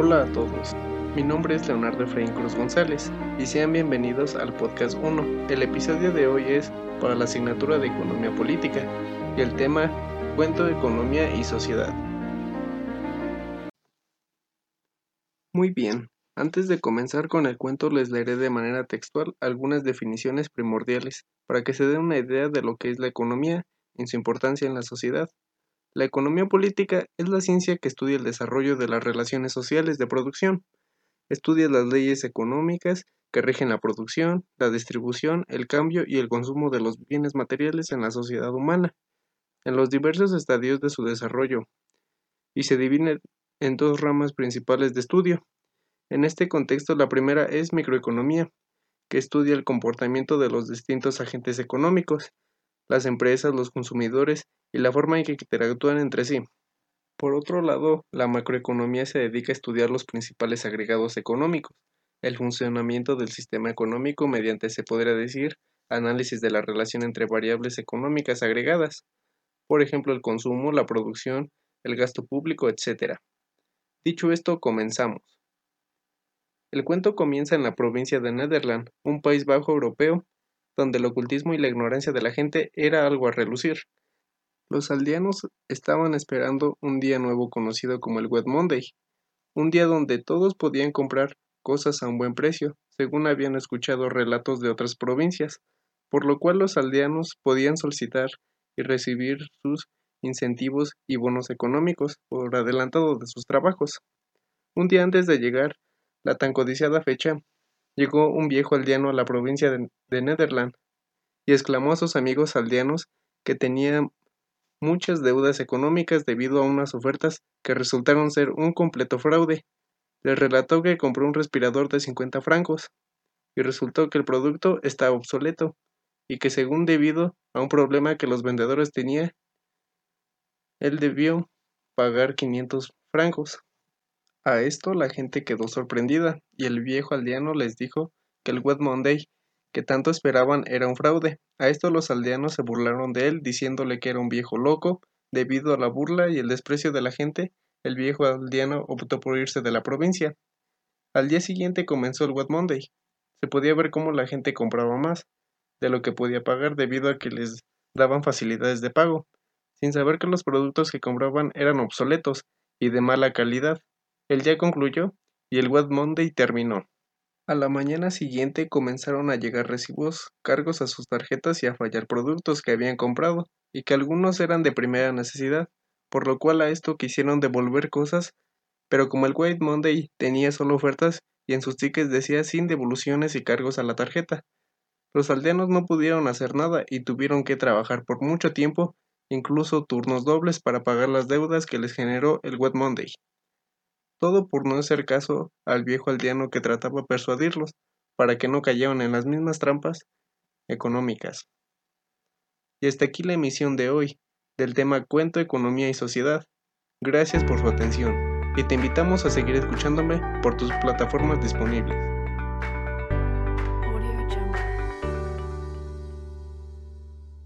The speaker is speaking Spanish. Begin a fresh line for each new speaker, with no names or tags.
Hola a todos, mi nombre es Leonardo Efraín Cruz González y sean bienvenidos al podcast 1. El episodio de hoy es para la asignatura de Economía Política y el tema Cuento de Economía y Sociedad. Muy bien, antes de comenzar con el cuento les leeré de manera textual algunas definiciones primordiales para que se den una idea de lo que es la economía y su importancia en la sociedad. La economía política es la ciencia que estudia el desarrollo de las relaciones sociales de producción. Estudia las leyes económicas que rigen la producción, la distribución, el cambio y el consumo de los bienes materiales en la sociedad humana, en los diversos estadios de su desarrollo, y se divide en dos ramas principales de estudio. En este contexto, la primera es microeconomía, que estudia el comportamiento de los distintos agentes económicos, las empresas, los consumidores y la forma en que interactúan entre sí. Por otro lado, la macroeconomía se dedica a estudiar los principales agregados económicos, el funcionamiento del sistema económico mediante, se podría decir, análisis de la relación entre variables económicas agregadas, por ejemplo, el consumo, la producción, el gasto público, etc. Dicho esto, comenzamos. El cuento comienza en la provincia de Nederland, un país bajo europeo, donde el ocultismo y la ignorancia de la gente era algo a relucir. Los aldeanos estaban esperando un día nuevo conocido como el Wet Monday, un día donde todos podían comprar cosas a un buen precio, según habían escuchado relatos de otras provincias, por lo cual los aldeanos podían solicitar y recibir sus incentivos y bonos económicos por adelantado de sus trabajos. Un día antes de llegar la tan codiciada fecha, llegó un viejo aldeano a la provincia de, de Nederland y exclamó a sus amigos aldeanos que tenían muchas deudas económicas debido a unas ofertas que resultaron ser un completo fraude. Le relató que compró un respirador de 50 francos y resultó que el producto estaba obsoleto y que según debido a un problema que los vendedores tenían, él debió pagar 500 francos. A esto la gente quedó sorprendida y el viejo aldeano les dijo que el Wet Monday que tanto esperaban era un fraude. A esto los aldeanos se burlaron de él, diciéndole que era un viejo loco. Debido a la burla y el desprecio de la gente, el viejo aldeano optó por irse de la provincia. Al día siguiente comenzó el Wet Monday. Se podía ver cómo la gente compraba más de lo que podía pagar debido a que les daban facilidades de pago, sin saber que los productos que compraban eran obsoletos y de mala calidad. El día concluyó y el Wet Monday terminó. A la mañana siguiente comenzaron a llegar recibos, cargos a sus tarjetas y a fallar productos que habían comprado, y que algunos eran de primera necesidad, por lo cual a esto quisieron devolver cosas, pero como el White Monday tenía solo ofertas y en sus tickets decía sin devoluciones y cargos a la tarjeta, los aldeanos no pudieron hacer nada y tuvieron que trabajar por mucho tiempo, incluso turnos dobles para pagar las deudas que les generó el Wet Monday todo por no hacer caso al viejo aldeano que trataba de persuadirlos para que no cayeran en las mismas trampas económicas. Y hasta aquí la emisión de hoy del tema Cuento, Economía y Sociedad. Gracias por su atención y te invitamos a seguir escuchándome por tus plataformas disponibles.